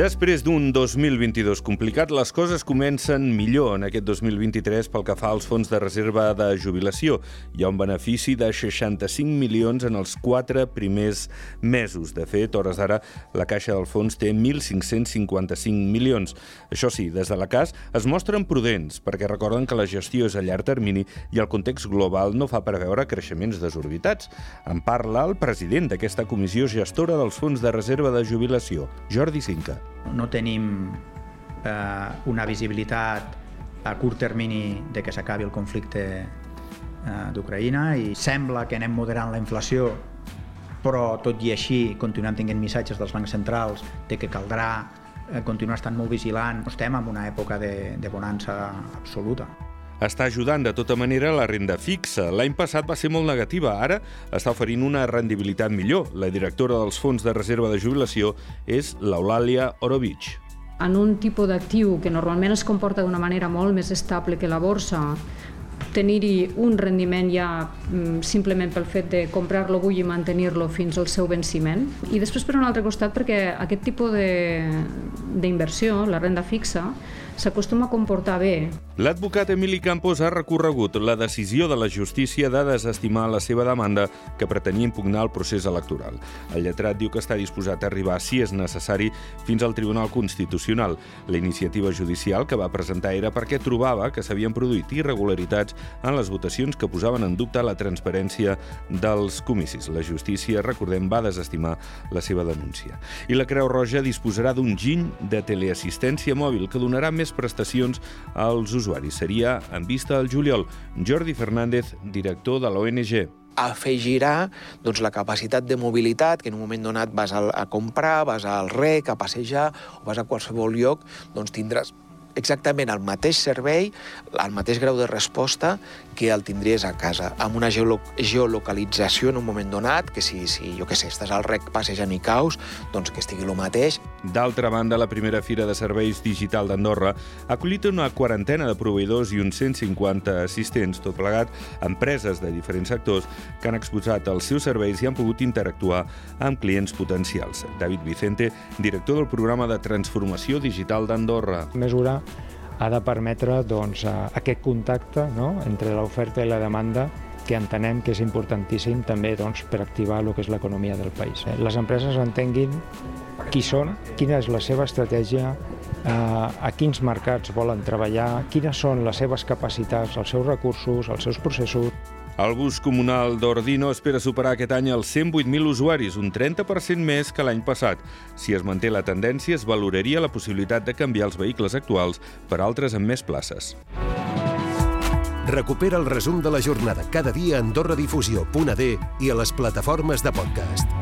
Després d'un 2022 complicat, les coses comencen millor en aquest 2023 pel que fa als fons de reserva de jubilació. Hi ha un benefici de 65 milions en els quatre primers mesos. De fet, hores d'ara, la caixa del fons té 1.555 milions. Això sí, des de la CAS es mostren prudents perquè recorden que la gestió és a llarg termini i el context global no fa preveure creixements desorbitats. En parla el president d'aquesta comissió gestora dels fons de reserva de jubilació, Jordi Cinca. No tenim eh, una visibilitat a curt termini de que s'acabi el conflicte eh, d'Ucraïna i sembla que anem moderant la inflació però tot i així continuem tenint missatges dels bancs centrals de que caldrà eh, continuar estant molt vigilant. Estem en una època de, de bonança absoluta està ajudant de tota manera la renda fixa. L'any passat va ser molt negativa, ara està oferint una rendibilitat millor. La directora dels fons de reserva de jubilació és l'Eulàlia Orovich. En un tipus d'actiu que normalment es comporta d'una manera molt més estable que la borsa, tenir-hi un rendiment ja mm, simplement pel fet de comprar-lo avui i mantenir-lo fins al seu venciment. I després, per un altre costat, perquè aquest tipus d'inversió, la renda fixa, s'acostuma a comportar bé. L'advocat Emili Campos ha recorregut la decisió de la justícia de desestimar la seva demanda que pretenia impugnar el procés electoral. El lletrat diu que està disposat a arribar, si és necessari, fins al Tribunal Constitucional. La iniciativa judicial que va presentar era perquè trobava que s'havien produït irregularitats en les votacions que posaven en dubte la transparència dels comicis. La justícia, recordem, va desestimar la seva denúncia. I la Creu Roja disposarà d'un giny de teleassistència mòbil que donarà més prestacions als usuaris. Seria en vista al juliol. Jordi Fernández, director de l'ONG afegirà doncs, la capacitat de mobilitat que en un moment donat vas a, a comprar, vas al rec, a passejar o vas a qualsevol lloc, doncs tindràs exactament el mateix servei, el mateix grau de resposta que el tindries a casa, amb una geolocalització en un moment donat, que si, si jo què sé, estàs al rec passejant i caus, doncs que estigui el mateix. D'altra banda, la primera Fira de Serveis Digital d'Andorra ha acollit una quarantena de proveïdors i uns 150 assistents, tot plegat, empreses de diferents sectors que han exposat els seus serveis i han pogut interactuar amb clients potencials. David Vicente, director del programa de transformació digital d'Andorra. Mesura ha de permetre doncs, aquest contacte no? entre l'oferta i la demanda que entenem que és importantíssim també doncs, per activar el que és l'economia del país. Eh? Les empreses entenguin qui són, quina és la seva estratègia, eh, a quins mercats volen treballar, quines són les seves capacitats, els seus recursos, els seus processos. El bus comunal d'Ordino espera superar aquest any els 108.000 usuaris, un 30% més que l'any passat. Si es manté la tendència, es valoraria la possibilitat de canviar els vehicles actuals per altres amb més places. Recupera el resum de la jornada cada dia a AndorraDifusió.d i a les plataformes de podcast.